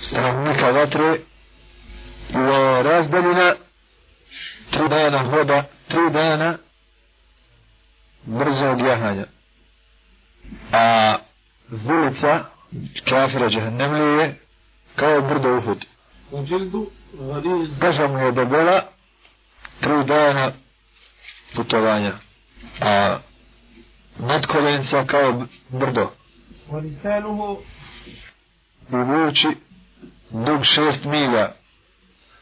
stanovnika vatre je razdaljena tri dana hoda, tri dana brzog jahanja. A ulica kafira džahnemlije kao brdo uhud. Koža mu je debela tri dana putovanja. A nadkolenca kao brdo. I vuči dug šest milja.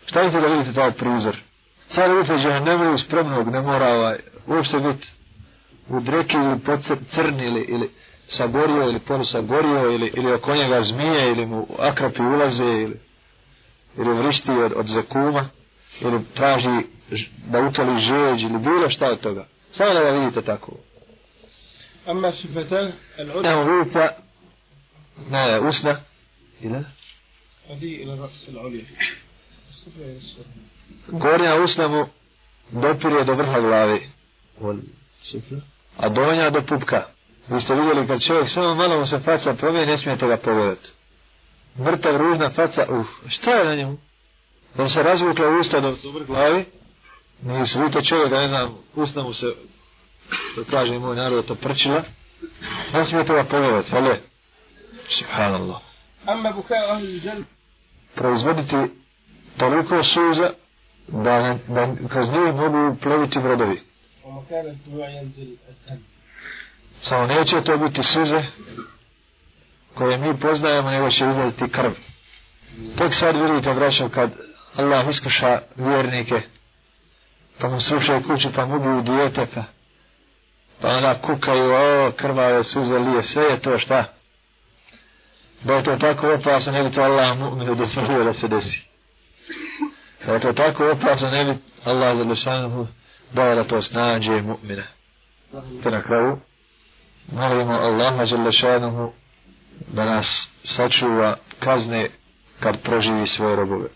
Šta je to da vidite taj prizor? Sad vidite džahnemliju spremnog, ne mora ovaj, uopšte biti u dreki ili crni ili, ili sagorio ili polusagorio ili, ili oko njega zmije ili mu akrapi ulaze ili, ili vrišti od, od zekuma ili traži da utoli žeđ ili bilo šta od toga. Samo da ga vidite tako. Amma šifetel, Evo vidite, ne, usna. Ila? Gornja usna mu dopirje do vrha glave. A donja do pupka. Vi ste vidjeli kad čovjek samo malo mu se faca promije, ne smijete ga pogledati. Mrtav, ružna faca, uf, šta je na njemu? On se razvukla usta do, do vrh glavi, nisu vidite čovjeka, ne znam, usta mu se, to kaže moj narod, to prčila, ne smijete ga pogledati, ali, subhanallah. Amma buka ahli džel proizvoditi toliko suza da, da kroz nju mogu ploviti brodovi. Samo neće to biti suze koje mi poznajemo, nego će izlaziti krv. Tek sad vidite, braćo, kad Allah iskuša vjernike, pa mu srušaju kuću, pa mu ubiju dijete, pa, pa onda kukaju, o, krvave suze lije, sve je to šta? Da je to tako opasno, ne bi to Allah mu'minu dozvolio da se desi. Da je to tako opasno, ne bi Allah zalušanuhu dao da to snađe mu'mina. Te na kraju, molimo Allaha Đelešanuhu da nas sačuva kazne kad proživi svoje robove.